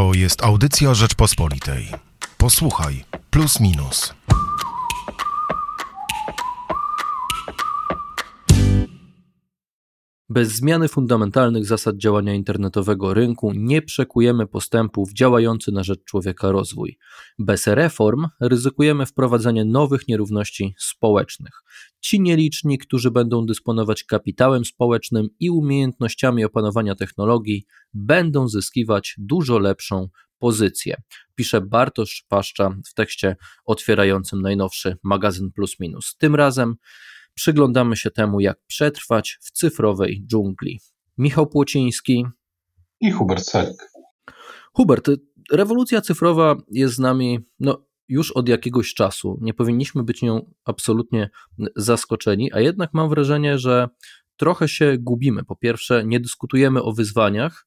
To jest audycja Rzeczpospolitej. Posłuchaj, plus minus. Bez zmiany fundamentalnych zasad działania internetowego rynku nie przekujemy postępu w działający na rzecz człowieka rozwój. Bez reform ryzykujemy wprowadzenie nowych nierówności społecznych. Ci nieliczni, którzy będą dysponować kapitałem społecznym i umiejętnościami opanowania technologii, będą zyskiwać dużo lepszą pozycję. Pisze Bartosz Paszcza w tekście otwierającym najnowszy magazyn Plus Minus. Tym razem przyglądamy się temu, jak przetrwać w cyfrowej dżungli. Michał Płociński i Hubert Selik. Hubert, rewolucja cyfrowa jest z nami no, już od jakiegoś czasu. Nie powinniśmy być nią absolutnie zaskoczeni, a jednak mam wrażenie, że trochę się gubimy. Po pierwsze, nie dyskutujemy o wyzwaniach,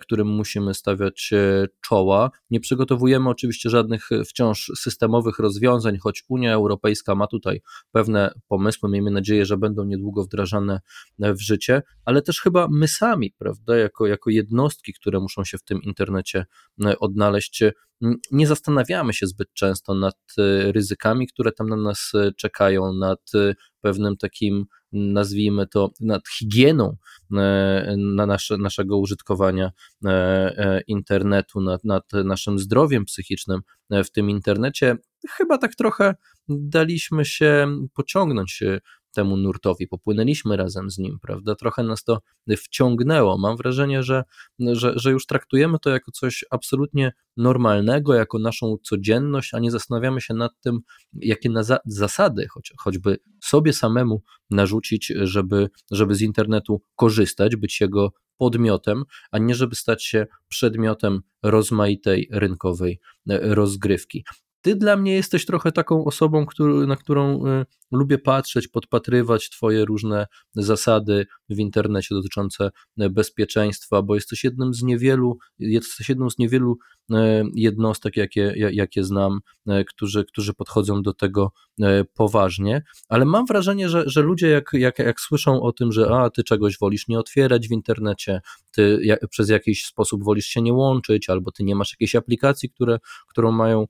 którym musimy stawiać e, czoła. Nie przygotowujemy oczywiście żadnych e, wciąż systemowych rozwiązań, choć Unia Europejska ma tutaj pewne pomysły. Miejmy nadzieję, że będą niedługo wdrażane w życie, ale też chyba my sami, prawda, jako, jako jednostki, które muszą się w tym internecie odnaleźć, nie zastanawiamy się zbyt często nad ryzykami, które tam na nas czekają, nad pewnym takim, nazwijmy to, nad higieną e, na nasze, naszego użytkowania e, e, internetu, nad, nad naszym zdrowiem psychicznym w tym internecie. Chyba tak trochę daliśmy się pociągnąć temu nurtowi, popłynęliśmy razem z nim, prawda? Trochę nas to wciągnęło. Mam wrażenie, że, że, że już traktujemy to jako coś absolutnie normalnego, jako naszą codzienność, a nie zastanawiamy się nad tym, jakie na za zasady, choć, choćby sobie samemu narzucić, żeby, żeby z internetu korzystać, być jego podmiotem, a nie żeby stać się przedmiotem rozmaitej rynkowej rozgrywki. Ty dla mnie jesteś trochę taką osobą, który, na którą y, lubię patrzeć, podpatrywać Twoje różne zasady w internecie dotyczące e, bezpieczeństwa, bo jesteś jednym z niewielu, jesteś jedną z niewielu e, jednostek, jakie, jakie znam, e, którzy, którzy podchodzą do tego poważnie, ale mam wrażenie, że, że ludzie jak, jak, jak słyszą o tym, że a, ty czegoś wolisz nie otwierać w internecie, ty jak, przez jakiś sposób wolisz się nie łączyć, albo ty nie masz jakiejś aplikacji, które, którą mają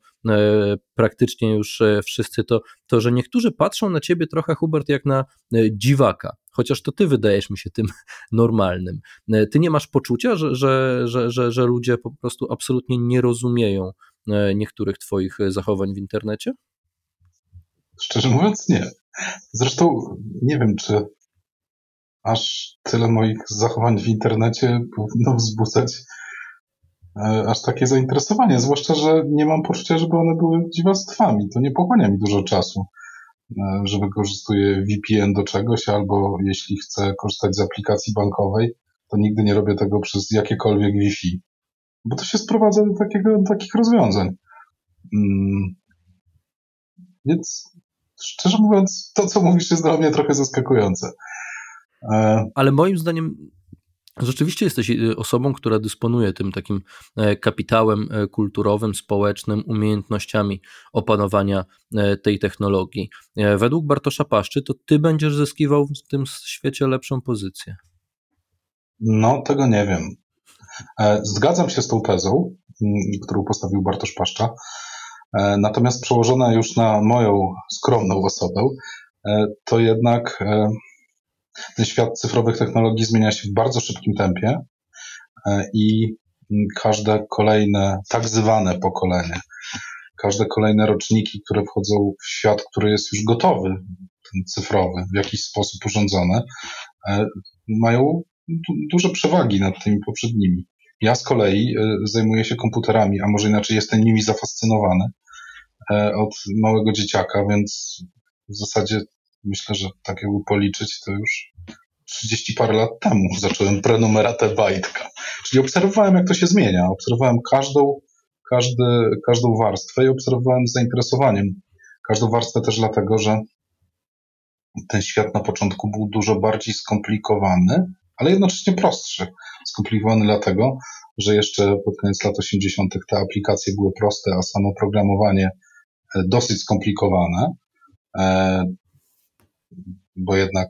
praktycznie już wszyscy, to, to że niektórzy patrzą na ciebie trochę, Hubert, jak na dziwaka, chociaż to ty wydajesz mi się tym normalnym. E, ty nie masz poczucia, że, że, że, że, że ludzie po prostu absolutnie nie rozumieją e, niektórych twoich zachowań w internecie? Szczerze mówiąc, nie. Zresztą nie wiem, czy aż tyle moich zachowań w internecie powinno wzbudzać aż takie zainteresowanie. Zwłaszcza, że nie mam poczucia, żeby one były dziwactwami. To nie pochłania mi dużo czasu. E, że wykorzystuję VPN do czegoś, albo jeśli chcę korzystać z aplikacji bankowej, to nigdy nie robię tego przez jakiekolwiek Wi-Fi. Bo to się sprowadza do, takiego, do takich rozwiązań. Mm. Więc szczerze mówiąc, to co mówisz jest dla mnie trochę zaskakujące. E, Ale moim zdaniem Rzeczywiście jesteś y, osobą, która dysponuje tym takim e, kapitałem e, kulturowym, społecznym, umiejętnościami opanowania e, tej technologii. Według Bartosza Paszczy, to ty będziesz zyskiwał w tym świecie lepszą pozycję. No, tego nie wiem. Zgadzam się z tą tezą, mm, którą postawił Bartosz Paszcza. Natomiast przełożona już na moją skromną osobę, to jednak ten świat cyfrowych technologii zmienia się w bardzo szybkim tempie e, i każde kolejne tak zwane pokolenie, każde kolejne roczniki, które wchodzą w świat, który jest już gotowy, ten cyfrowy, w jakiś sposób urządzony, e, mają duże przewagi nad tymi poprzednimi. Ja z kolei e, zajmuję się komputerami, a może inaczej jestem nimi zafascynowany od małego dzieciaka, więc w zasadzie myślę, że tak jakby policzyć, to już 30 parę lat temu zacząłem prenumeratę Bajtka. Czyli obserwowałem, jak to się zmienia. Obserwowałem każdą, każdy, każdą warstwę i obserwowałem z zainteresowaniem. Każdą warstwę też dlatego, że ten świat na początku był dużo bardziej skomplikowany, ale jednocześnie prostszy. Skomplikowany dlatego, że jeszcze pod koniec lat 80. te aplikacje były proste, a samo programowanie e, dosyć skomplikowane. Bo jednak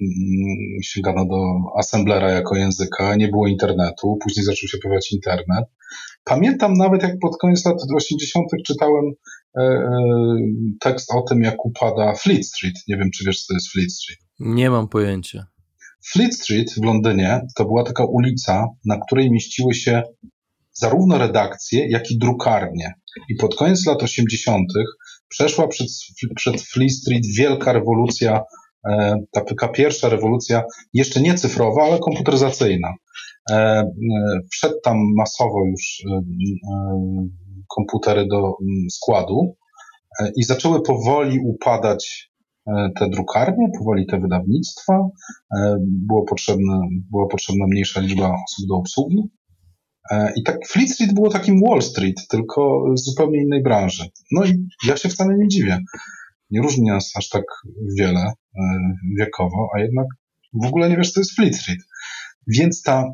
mm, sięgano do Assemblera jako języka, nie było internetu, później zaczął się pojawiać internet. Pamiętam nawet, jak pod koniec lat 80. czytałem e, e, tekst o tym, jak upada Fleet Street. Nie wiem, czy wiesz, co to jest Fleet Street. Nie mam pojęcia. Fleet Street w Londynie to była taka ulica, na której mieściły się zarówno redakcje, jak i drukarnie. I pod koniec lat 80. przeszła przed, przed Street wielka rewolucja, e, ta taka pierwsza rewolucja, jeszcze nie cyfrowa, ale komputeryzacyjna. E, e, wszedł tam masowo już komputery do składu i zaczęły powoli upadać te drukarnie, powoli te wydawnictwa. Było potrzebne, była potrzebna mniejsza liczba osób do obsługi. E, I tak Fleet Street było takim Wall Street, tylko z zupełnie innej branży. No i ja się wcale nie dziwię. Nie różni nas aż tak wiele e, wiekowo, a jednak w ogóle nie wiesz, co jest Fleet Street. Więc ta,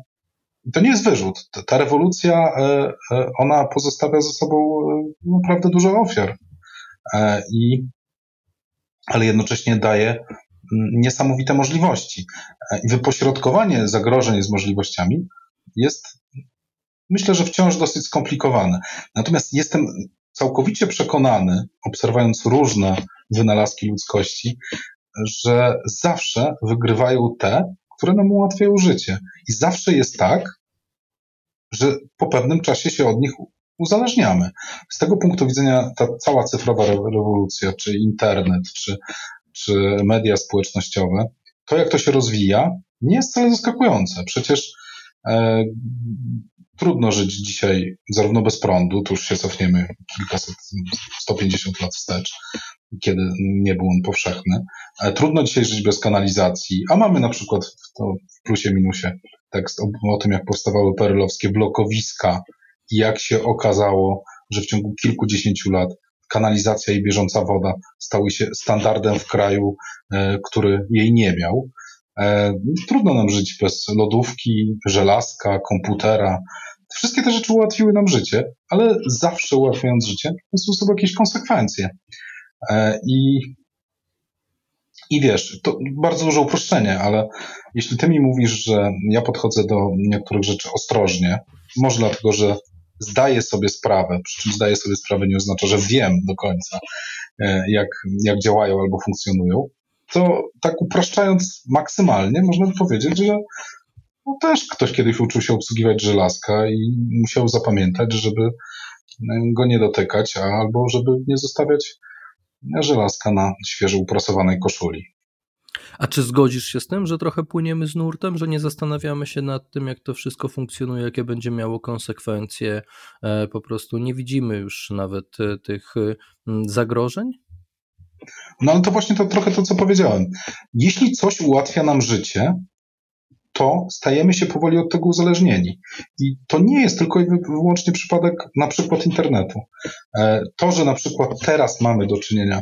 to nie jest wyrzut. Ta, rewolucja, e, ona pozostawia za sobą naprawdę dużo ofiar. I, ale jednocześnie daje mm, niesamowite możliwości. I wypośrodkowanie zagrożeń z możliwościami jest myślę, że wciąż dosyć skomplikowane. Natomiast jestem całkowicie przekonany, obserwując różne wynalazki ludzkości, że zawsze wygrywają te, które nam ułatwiają życie. I zawsze jest tak, że po pewnym czasie się od nich uzależniamy. Z tego punktu widzenia ta cała cyfrowa rewolucja, czy internet, czy, czy media społecznościowe, to jak to się rozwija, nie jest wcale zaskakujące. Przecież trudno żyć dzisiaj zarówno bez prądu, tu już się cofniemy kilkaset, 150 lat wstecz, kiedy nie był on powszechny. Trudno dzisiaj żyć bez kanalizacji, a mamy na przykład w, to w plusie minusie tekst o, o tym, jak powstawały perylowskie blokowiska i jak się okazało, że w ciągu kilkudziesięciu lat kanalizacja i bieżąca woda stały się standardem w kraju, e, który jej nie miał. E, trudno nam żyć bez lodówki, żelazka, komputera. Wszystkie te rzeczy ułatwiły nam życie, ale zawsze ułatwiając życie, są sobie jakieś konsekwencje. E, I, I wiesz, to bardzo duże uproszczenie, ale jeśli ty mi mówisz, że ja podchodzę do niektórych rzeczy ostrożnie, może dlatego, że zdaję sobie sprawę, przy czym zdaję sobie sprawę nie oznacza, że wiem do końca, e, jak, jak działają albo funkcjonują, to tak upraszczając maksymalnie, można by powiedzieć, że no też ktoś kiedyś uczył się obsługiwać żelazka i musiał zapamiętać, żeby e, go nie dotykać, albo żeby nie zostawiać żelazka na świeżo uprasowanej koszuli. A czy zgodzisz się z tym, że trochę płyniemy z nurtem, że nie zastanawiamy się nad tym, jak to wszystko funkcjonuje, jakie będzie miało konsekwencje? E, po prostu nie widzimy już nawet e, tych zagrożeń? No ale to właśnie to trochę to, co powiedziałem. Jeśli coś ułatwia nam życie, to stajemy się powoli od tego uzależnieni. I to nie jest tylko i wyłącznie przypadek na przykład internetu. E, to, że na przykład teraz mamy do czynienia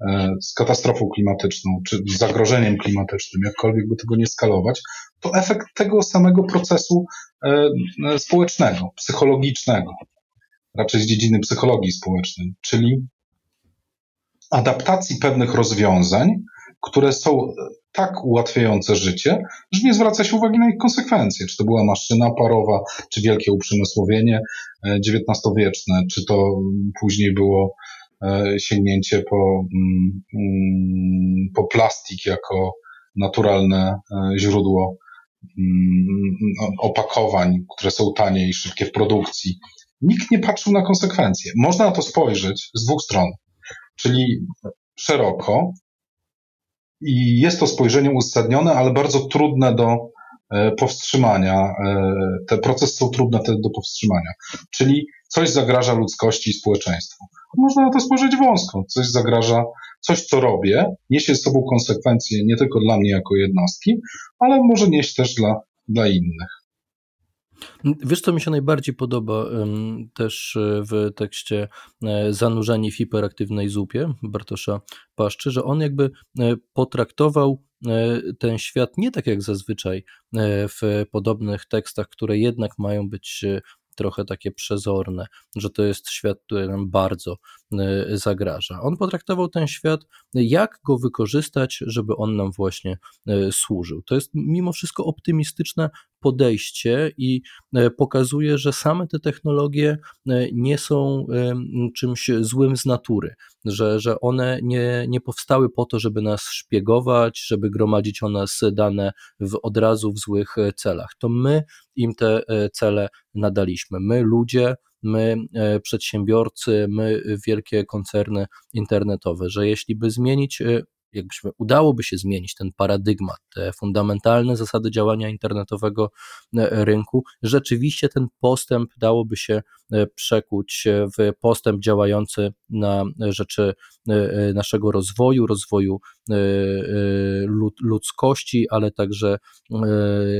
e, z katastrofą klimatyczną, czy z zagrożeniem klimatycznym, jakkolwiek by tego nie skalować, to efekt tego samego procesu e, społecznego, psychologicznego, raczej z dziedziny psychologii społecznej, czyli adaptacji pewnych rozwiązań, które są tak ułatwiające życie, że nie zwraca się uwagi na ich konsekwencje. Czy to była maszyna parowa, czy wielkie uprzemysłowienie XIX-wieczne, e, czy to później było e, sięgnięcie po, mm, mm, po plastik jako naturalne e, źródło mm, opakowań, które są tanie i szybkie w produkcji. Nikt nie patrzył na konsekwencje. Można na to spojrzeć z dwóch stron, czyli szeroko, i jest to spojrzenie uzasadnione, ale bardzo trudne do e, powstrzymania. E, te procesy są trudne do powstrzymania. Czyli coś zagraża ludzkości i społeczeństwu. Można na to spojrzeć wąsko. Coś zagraża, coś co robię, niesie z sobą konsekwencje nie tylko dla mnie jako jednostki, ale może nieść też dla, dla innych. Wiesz, co mi się najbardziej podoba też e, w tekście e, Zanurzeni w hiperaktywnej zupie Bartosza Paszczy, że on jakby e, potraktował ten świat nie tak jak zazwyczaj w podobnych tekstach, które jednak mają być trochę takie przezorne, że to jest świat, który nam bardzo zagraża. On potraktował ten świat, jak go wykorzystać, żeby on nam właśnie służył. To jest mimo wszystko optymistyczne podejście i pokazuje, że same te technologie nie są czymś złym z natury, że, że one nie, nie powstały po to, żeby nas szpiegować, żeby gromadzić o nas dane w, od razu w złych celach. To my im te e, cele nadaliśmy. My, ludzie, my, e, przedsiębiorcy, my, wielkie koncerny internetowe, że jeśli by zmienić e, jakbyśmy udałoby się zmienić ten paradygmat, te fundamentalne zasady działania internetowego e, rynku, rzeczywiście ten postęp dałoby się e, przekuć w postęp działający na rzeczy e, naszego rozwoju, rozwoju ludzkości, ale także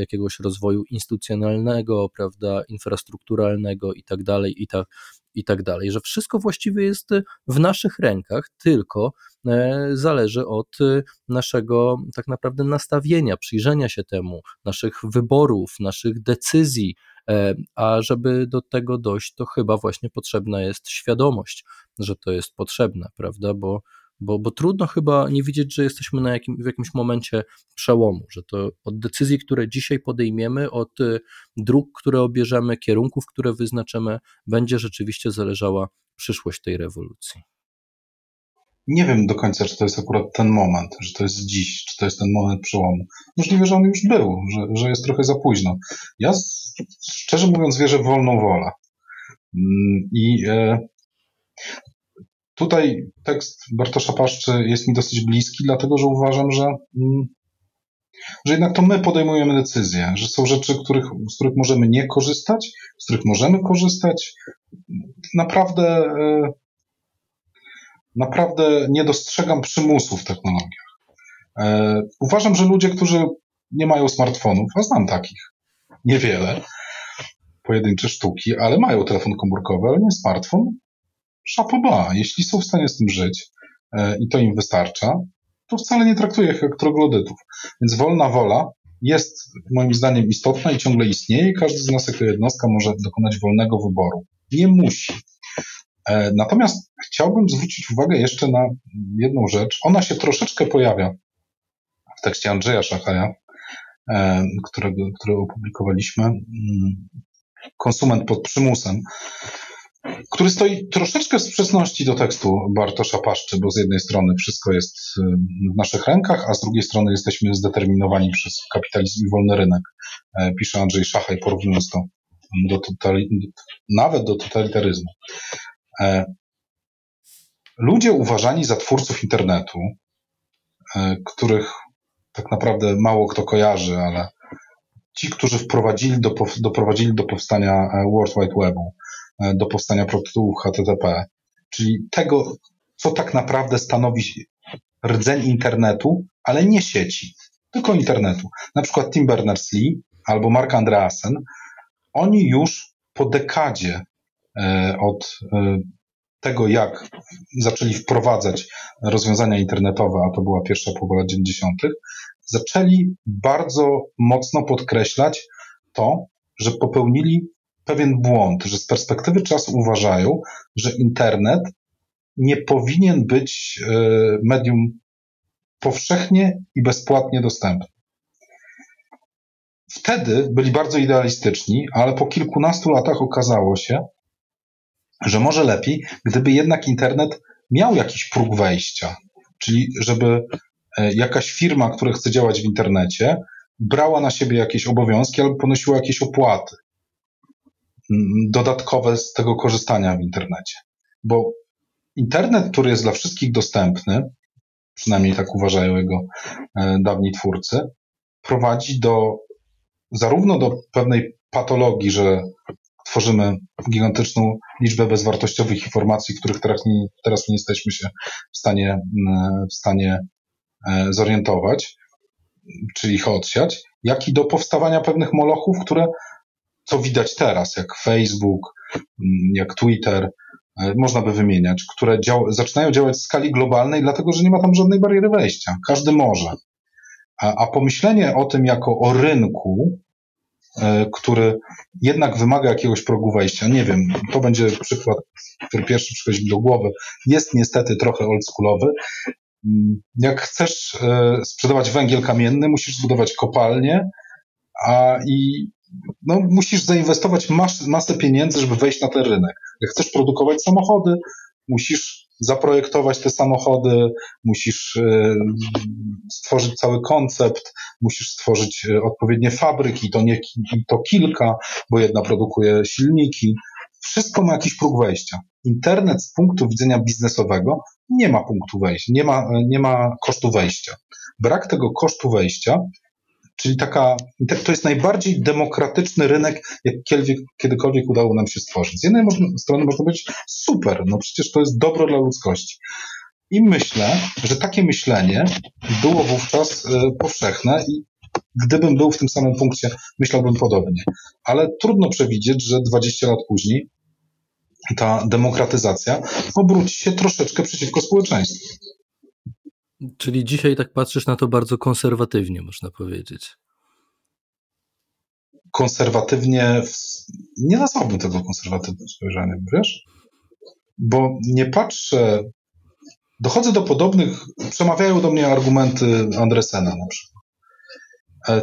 jakiegoś rozwoju instytucjonalnego, prawda, infrastrukturalnego i tak dalej, i tak, i tak dalej, że wszystko właściwie jest w naszych rękach, tylko e, zależy od e, naszego tak naprawdę nastawienia, przyjrzenia się temu, naszych wyborów, naszych decyzji, e, a żeby do tego dojść, to chyba właśnie potrzebna jest świadomość, że to jest potrzebne, prawda? Bo bo, bo trudno chyba nie widzieć, że jesteśmy na jakim, w jakimś momencie przełomu, że to od decyzji, które dzisiaj podejmiemy, od y, dróg, które obierzemy, kierunków, które wyznaczymy, będzie rzeczywiście zależała przyszłość tej rewolucji. Nie wiem do końca, czy to jest akurat ten moment, że to jest dziś, czy to jest ten moment przełomu. Możliwe, że on już był, że, że jest trochę za późno. Ja szczerze mówiąc wierzę w wolną wolę. Mm, I e, Tutaj tekst Bartosza Paszczy jest mi dosyć bliski, dlatego że uważam, że, mm, że jednak to my podejmujemy decyzje, że są rzeczy, których, z których możemy nie korzystać, z których możemy korzystać. Naprawdę, e, naprawdę nie dostrzegam przymusu w technologiach. E, uważam, że ludzie, którzy nie mają smartfonów, a znam takich niewiele, pojedyncze sztuki, ale mają telefon komórkowy, ale nie smartfon, szapoba. Jeśli są w stanie z tym żyć e, i to im wystarcza, to wcale nie traktuję ich jak troglodytów. Więc wolna wola jest moim zdaniem istotna i ciągle istnieje każdy z nas jako jednostka może dokonać wolnego wyboru. Nie musi. E, natomiast chciałbym zwrócić uwagę jeszcze na jedną rzecz. Ona się troszeczkę pojawia w tekście Andrzeja Szachaja, e, którego, który opublikowaliśmy. Mm, konsument pod przymusem który stoi troszeczkę w sprzeczności do tekstu Bartosza Paszczy, bo z jednej strony wszystko jest y, w naszych rękach, a z drugiej strony jesteśmy zdeterminowani przez kapitalizm i wolny rynek, e, pisze Andrzej Szachaj, porównując to do totali- nawet do totalitaryzmu. E, ludzie uważani za twórców internetu, e, których tak naprawdę mało kto kojarzy, ale ci, którzy wprowadzili do, doprowadzili do powstania World Wide Webu, do powstania prototypów HTTP, czyli tego, co tak naprawdę stanowi rdzeń internetu, ale nie sieci, tylko internetu. Na przykład Tim Berners-Lee albo Mark Andreasen, oni już po dekadzie e, od e, tego, jak zaczęli wprowadzać rozwiązania internetowe, a to była pierwsza połowa lat 90., zaczęli bardzo mocno podkreślać to, że popełnili pewien błąd, że z perspektywy czasu uważają, że internet nie powinien być e, medium powszechnie i bezpłatnie dostępny. Wtedy byli bardzo idealistyczni, ale po kilkunastu latach okazało się, że może lepiej, gdyby jednak internet miał jakiś próg wejścia, czyli żeby e, jakaś firma, która chce działać w internecie, brała na siebie jakieś obowiązki albo ponosiła jakieś opłaty dodatkowe z tego korzystania w internecie. Bo internet, który jest dla wszystkich dostępny, przynajmniej tak uważają jego e, dawni twórcy, prowadzi do zarówno do pewnej patologii, że tworzymy gigantyczną liczbę bezwartościowych informacji, których teraz nie, teraz nie jesteśmy się w stanie, w stanie e, zorientować, czy ich odsiać, jak i do powstawania pewnych molochów, które co widać teraz, jak Facebook, mm, jak Twitter, e, można by wymieniać, które dział zaczynają działać w skali globalnej, dlatego że nie ma tam żadnej bariery wejścia. Każdy może. A, a pomyślenie o tym jako o rynku który jednak wymaga jakiegoś progu wejścia. Nie wiem, to będzie przykład, który pierwszy przychodzi mi do głowy. Jest niestety trochę oldschoolowy. Mm, jak chcesz sprzedawać węgiel kamienny, musisz zbudować kopalnię, a i no, musisz zainwestować mas, masę pieniędzy, żeby wejść na ten rynek. Jak chcesz produkować samochody, musisz zaprojektować te samochody, musisz e, stworzyć cały koncept, musisz stworzyć e, odpowiednie fabryki, to nie to kilka, bo jedna produkuje silniki. Wszystko ma jakiś próg wejścia. Internet z punktu widzenia biznesowego nie ma punktu wejścia, nie ma, nie ma kosztu wejścia. Brak tego kosztu wejścia Czyli taka, to jest najbardziej demokratyczny rynek, jak kiedykolwiek udało nam się stworzyć. Z jednej strony można powiedzieć, super, no przecież to jest dobro dla ludzkości. I myślę, że takie myślenie było wówczas e, powszechne i gdybym był w tym samym punkcie, myślałbym podobnie. Ale trudno przewidzieć, że 20 lat później ta demokratyzacja obróci się troszeczkę przeciwko społeczeństwu. Czyli dzisiaj tak patrzysz na to bardzo konserwatywnie, można powiedzieć. Konserwatywnie, nie nazwałbym tego konserwatywnym spojrzeniem, wiesz? Bo nie patrzę, dochodzę do podobnych, przemawiają do mnie argumenty Andresena na przykład. E,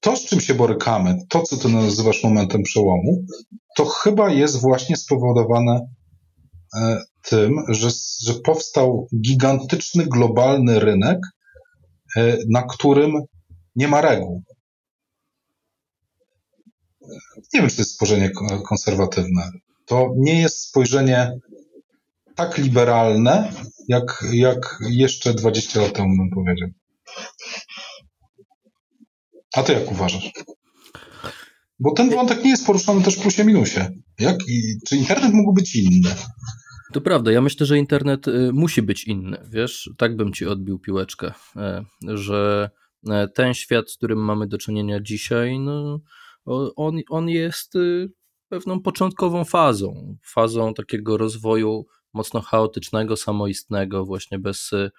to, z czym się borykamy, to, co ty nazywasz momentem przełomu, to chyba jest właśnie spowodowane tym, że, że powstał gigantyczny globalny rynek, e, na którym nie ma reguł. Nie wiem, czy to jest spojrzenie konserwatywne. To nie jest spojrzenie tak liberalne, jak, jak jeszcze 20 lat temu bym powiedział. A ty jak uważasz? Bo ten wątek nie jest poruszany też w plusie minusie. Jak, czy internet mógł być inny? To prawda, ja myślę, że internet y, musi być inny, wiesz, tak bym ci odbił piłeczkę, e, że e, ten świat, z którym mamy do czynienia dzisiaj, no, on, on jest y, pewną początkową fazą, fazą takiego rozwoju mocno chaotycznego, samoistnego, właśnie bez y,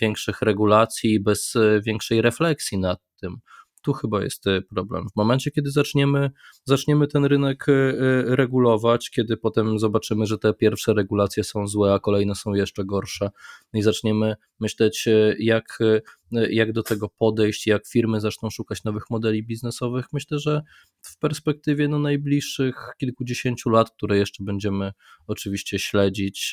większych regulacji, bez większej refleksji nad tym, tu chyba jest e, problem. W momencie, kiedy zaczniemy, zaczniemy ten rynek e, e, regulować, kiedy potem zobaczymy, że te pierwsze regulacje są złe, a kolejne są jeszcze gorsze, i zaczniemy myśleć, jak, jak do tego podejść, jak firmy zaczną szukać nowych modeli biznesowych, myślę, że w perspektywie no, najbliższych kilkudziesięciu lat, które jeszcze będziemy oczywiście śledzić,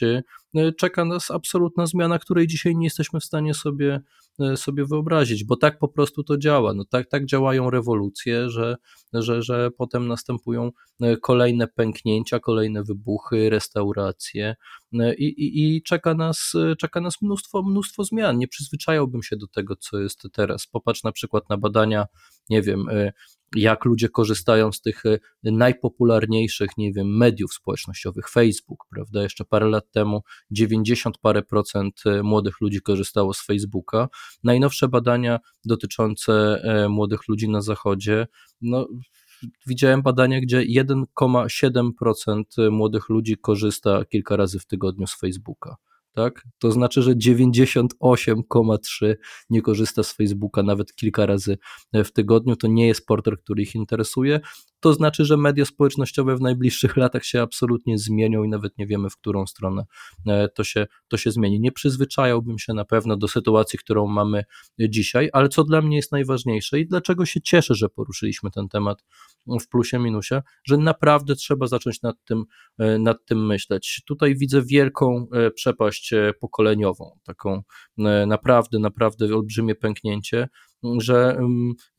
czeka nas absolutna zmiana, której dzisiaj nie jesteśmy w stanie sobie E, sobie wyobrazić, bo tak po prostu to działa. No tak, tak działają rewolucje, że, że, że potem następują e, kolejne pęknięcia, kolejne wybuchy, restauracje i, i, i czeka, nas, czeka nas mnóstwo, mnóstwo zmian. Nie przyzwyczajałbym się do tego, co jest teraz. Popatrz na przykład na badania, nie wiem, jak ludzie korzystają z tych najpopularniejszych, nie wiem, mediów społecznościowych, Facebook, prawda? Jeszcze parę lat temu 90 parę procent młodych ludzi korzystało z Facebooka. Najnowsze badania dotyczące młodych ludzi na zachodzie, no, widziałem badania, gdzie 1,7% młodych ludzi korzysta kilka razy w tygodniu z Facebooka tak? To znaczy, że 98,3 nie korzysta z Facebooka nawet kilka razy w tygodniu. To nie jest portal, który ich interesuje to znaczy, że media społecznościowe w najbliższych latach się absolutnie zmienią i nawet nie wiemy, w którą stronę e, to się, to się zmieni. Nie przyzwyczajałbym się na pewno do sytuacji, którą mamy dzisiaj, ale co dla mnie jest najważniejsze i dlaczego się cieszę, że poruszyliśmy ten temat w plusie minusie, że naprawdę trzeba zacząć nad tym, e, nad tym myśleć. Tutaj widzę wielką e, przepaść pokoleniową, taką naprawdę, naprawdę olbrzymie pęknięcie że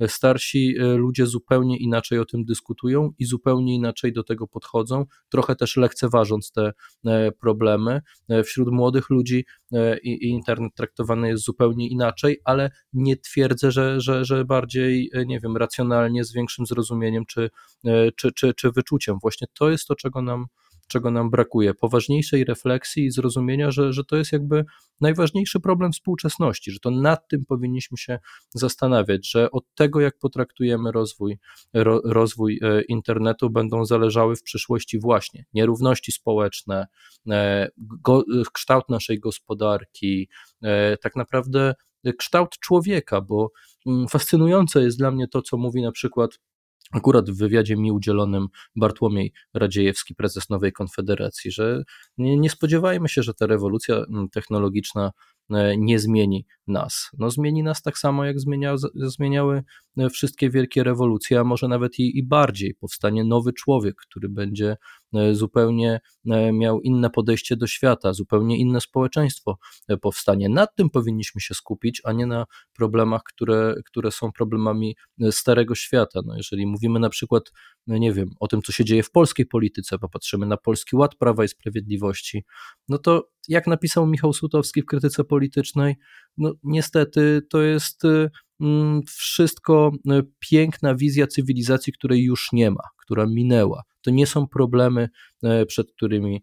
starsi e, ludzie zupełnie inaczej o tym dyskutują i zupełnie inaczej do tego podchodzą, trochę też lekceważąc te e, problemy. E, wśród młodych ludzi internet traktowany jest zupełnie inaczej, ale nie twierdzę, że, że, że bardziej, nie wiem, racjonalnie, z większym zrozumieniem czy, czy, czy, czy wyczuciem. Właśnie to jest to, czego nam czego nam brakuje, poważniejszej refleksji i zrozumienia, że, że to jest jakby najważniejszy problem współczesności, że to nad tym powinniśmy się zastanawiać, że od tego, jak potraktujemy rozwój, ro, rozwój e, internetu, będą zależały w przyszłości właśnie nierówności społeczne, e, go, kształt naszej gospodarki, e, tak naprawdę kształt człowieka, bo mm, fascynujące jest dla mnie to, co mówi na przykład akurat w wywiadzie mi udzielonym Bartłomiej Radziejewski, prezes Nowej Konfederacji, że nie, nie spodziewajmy się, że ta rewolucja mm, technologiczna nie zmieni nas. No, zmieni nas tak samo, jak zmienia, zmieniały e, wszystkie wielkie rewolucje, a może nawet i, i bardziej. Powstanie nowy człowiek, który będzie e, zupełnie miał inne podejście do świata, zupełnie inne społeczeństwo powstanie. Nad tym powinniśmy się skupić, a nie na problemach, które, które są problemami starego świata. No, jeżeli mówimy na przykład, no nie wiem, o tym, co się dzieje w polskiej polityce, popatrzymy na Polski Ład Prawa i Sprawiedliwości, no to jak napisał Michał Sutowski w krytyce politycznej, no niestety to jest y, mm, wszystko y, piękna wizja cywilizacji, której już nie ma, która minęła. To nie są problemy, y, przed którymi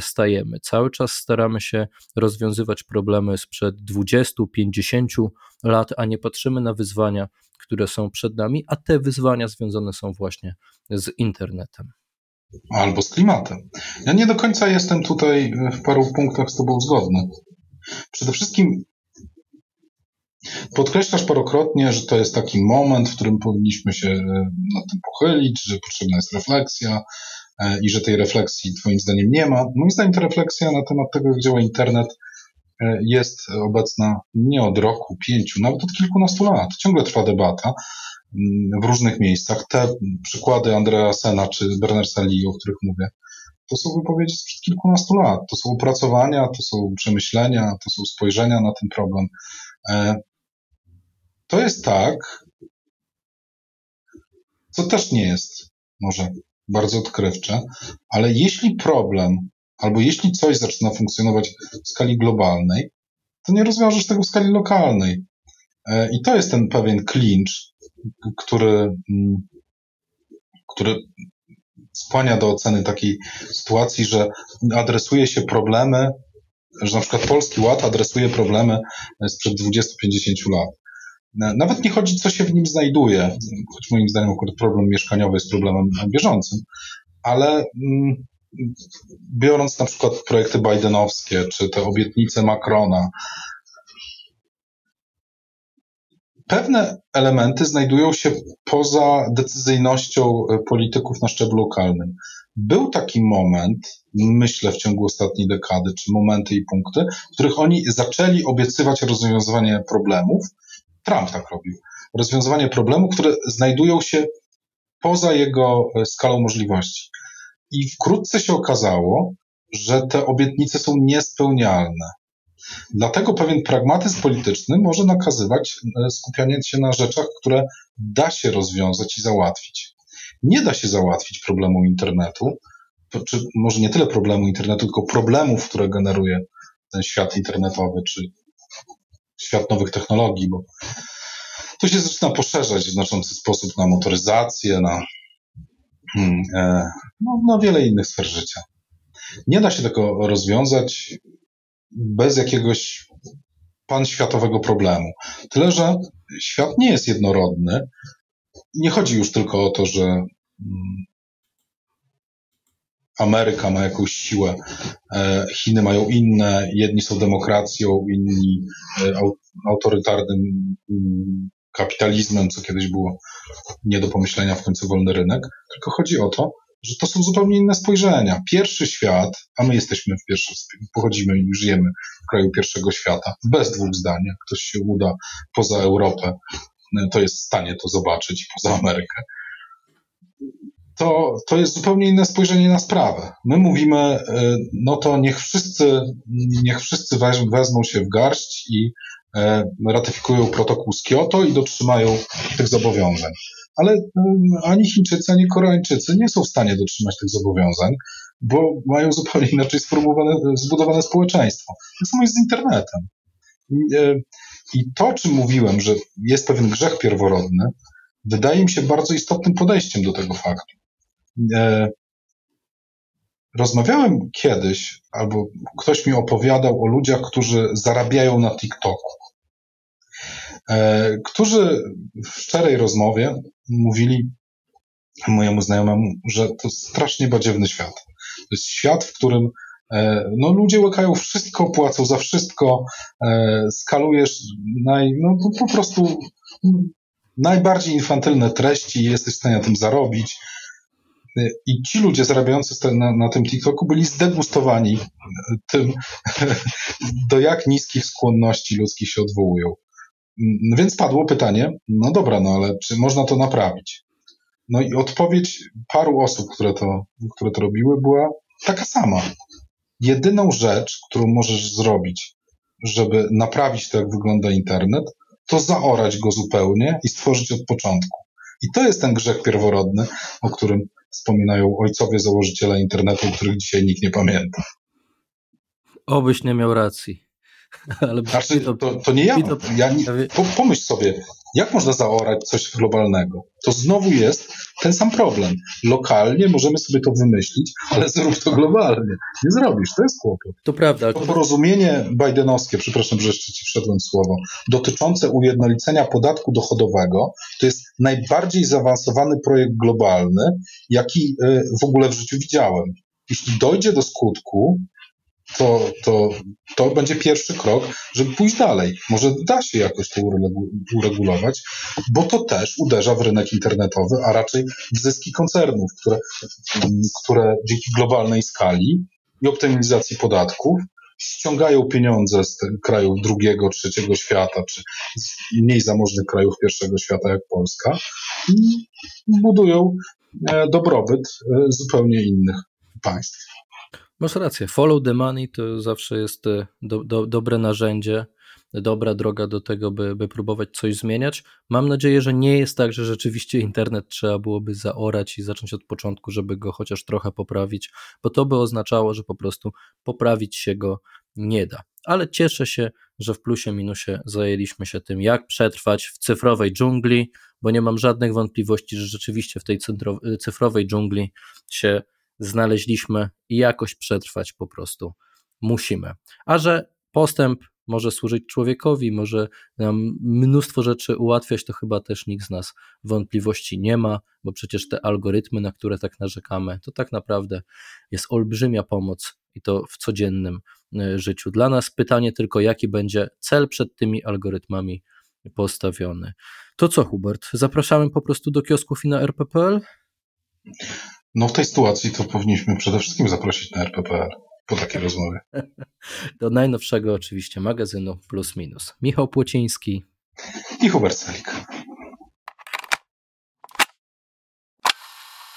stajemy. Cały czas staramy się rozwiązywać problemy sprzed 20-50 lat, a nie patrzymy na wyzwania, które są przed nami, a te wyzwania związane są właśnie z internetem. Albo z klimatem. Ja nie do końca jestem tutaj w paru punktach z Tobą zgodny. Przede wszystkim podkreślasz parokrotnie, że to jest taki moment, w którym powinniśmy się e, nad tym pochylić, że potrzebna jest refleksja e, i że tej refleksji Twoim zdaniem nie ma. Moim zdaniem ta refleksja na temat tego, jak działa internet, e, jest obecna nie od roku, pięciu, nawet od kilkunastu lat. Ciągle trwa debata w różnych miejscach. Te przykłady Andrea Sena czy Bernarda Lee, o których mówię, to są wypowiedzi sprzed kilkunastu lat. To są opracowania, to są przemyślenia, to są spojrzenia na ten problem. E, to jest tak, co też nie jest może bardzo odkrywcze, ale jeśli problem, albo jeśli coś zaczyna funkcjonować w skali globalnej, to nie rozwiążesz tego w skali lokalnej. E, I to jest ten pewien klincz, który, mm, który skłania do oceny takiej sytuacji, że adresuje się problemy, że na przykład Polski Ład adresuje problemy sprzed 20-50 lat. Nawet nie chodzi, co się w nim znajduje, choć moim zdaniem akurat problem mieszkaniowy jest problemem bieżącym, ale mm, biorąc na przykład projekty bidenowskie, czy te obietnice Macrona, pewne elementy znajdują się poza decyzyjnością e, polityków na szczeblu lokalnym. Był taki moment, myślę, w ciągu ostatniej dekady, czy momenty i punkty, w których oni zaczęli obiecywać rozwiązywanie problemów. Trump tak robił. Rozwiązywanie problemów, które znajdują się poza jego e, skalą możliwości. I wkrótce się okazało, że te obietnice są niespełnialne. Dlatego pewien pragmatyzm polityczny może nakazywać e, skupianie się na rzeczach, które da się rozwiązać i załatwić. Nie da się załatwić problemu internetu, czy może nie tyle problemu internetu, tylko problemów, które generuje ten świat internetowy, czy świat nowych technologii, bo to się zaczyna poszerzać w znaczący sposób na motoryzację, na, hmm, e, no, na wiele innych sfer życia. Nie da się tego rozwiązać bez jakiegoś panświatowego problemu. Tyle, że świat nie jest jednorodny. Nie chodzi już tylko o to, że mm, Ameryka ma jakąś siłę, e, Chiny mają inne, jedni są demokracją, inni e, autorytarnym mm, kapitalizmem, co kiedyś było nie do pomyślenia w końcu wolny rynek, tylko chodzi o to, że to są zupełnie inne spojrzenia. Pierwszy świat, a my jesteśmy w pierwszym, pochodzimy i żyjemy w kraju pierwszego świata, bez dwóch zdań. Jak ktoś się uda poza Europę, to jest w stanie to zobaczyć poza Amerykę. To, to jest zupełnie inne spojrzenie na sprawę. My mówimy, e, no to niech wszyscy, niech wszyscy wezmą się w garść i e, ratyfikują protokół z Kioto i dotrzymają tych zobowiązań ale ani Chińczycy, ani Koreańczycy nie są w stanie dotrzymać tych zobowiązań, bo mają zupełnie inaczej zbudowane społeczeństwo. Tak samo jest z internetem. E, I to, o czym mówiłem, że jest pewien grzech pierworodny, wydaje mi się bardzo istotnym podejściem do tego faktu. E, rozmawiałem kiedyś, albo ktoś mi opowiadał o ludziach, którzy zarabiają na TikToku. E, którzy w szczerej rozmowie mówili mojemu znajomemu, że to strasznie badziewny świat. To jest świat, w którym E, no ludzie łykają wszystko, płacą za wszystko, e, skalujesz naj, no, po prostu najbardziej infantylne treści i jesteś w stanie na tym zarobić. I ci ludzie zarabiający na, na tym TikToku byli zdegustowani tym, do jak niskich skłonności ludzkich się odwołują. Mm, więc padło pytanie, no dobra, no ale czy można to naprawić? No i odpowiedź paru osób, które to, które to robiły, była taka sama jedyną rzecz, którą możesz zrobić, żeby naprawić to, jak wygląda internet, to zaorać go zupełnie i stworzyć od początku. I to jest ten grzech pierworodny, o którym wspominają ojcowie założyciele internetu, których dzisiaj nikt nie pamięta. Obyś nie miał racji. Ale znaczy, to, to, nie ja. To, ja nie, pomyśl sobie, jak można zaorać coś globalnego? To znowu jest ten sam problem. Lokalnie możemy sobie to wymyślić, ale zrób to globalnie. Nie zrobisz, to jest kłopot. To prawda. To porozumienie bajdenowskie, przepraszam, że jeszcze ci wszedłem słowo, dotyczące ujednolicenia podatku dochodowego, to jest najbardziej zaawansowany projekt globalny, jaki y, w ogóle w życiu widziałem. Jeśli dojdzie do skutku, to, to, to będzie pierwszy krok, żeby pójść dalej. Może da się jakoś to uregulować, bo to też uderza w rynek internetowy, a raczej w zyski koncernów, które, które dzięki globalnej skali i optymalizacji podatków ściągają pieniądze z krajów drugiego, trzeciego świata, czy z mniej zamożnych krajów pierwszego świata jak Polska i budują e, dobrobyt e, zupełnie innych państw. Masz rację. Follow the money to zawsze jest e, do, do, dobre narzędzie, dobra droga do tego, by, by próbować coś zmieniać. Mam nadzieję, że nie jest tak, że rzeczywiście internet trzeba byłoby zaorać i zacząć od początku, żeby go chociaż trochę poprawić, bo to by oznaczało, że po prostu poprawić się go nie da. Ale cieszę się, że w plusie minusie zajęliśmy się tym, jak przetrwać w cyfrowej dżungli, bo nie mam żadnych wątpliwości, że rzeczywiście w tej cyfrowej dżungli się znaleźliśmy i jakoś przetrwać po prostu musimy. A że postęp może służyć człowiekowi, może nam mnóstwo rzeczy ułatwiać, to chyba też nikt z nas wątpliwości nie ma, bo przecież te algorytmy, na które tak narzekamy, to tak naprawdę jest olbrzymia pomoc i to w codziennym e, życiu. Dla nas pytanie tylko, jaki będzie cel przed tymi algorytmami postawiony. To co, Hubert? Zapraszamy po prostu do kiosków i na RPPL? No w tej sytuacji to powinniśmy przede wszystkim zaprosić na RPPR po takiej rozmowie. Do najnowszego oczywiście magazynu Plus Minus. Michał Płociński i Hubert Selik.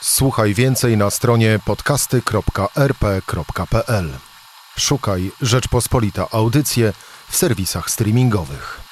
Słuchaj więcej na stronie podcasty.rp.pl. Szukaj Rzeczpospolita Audycje w serwisach streamingowych.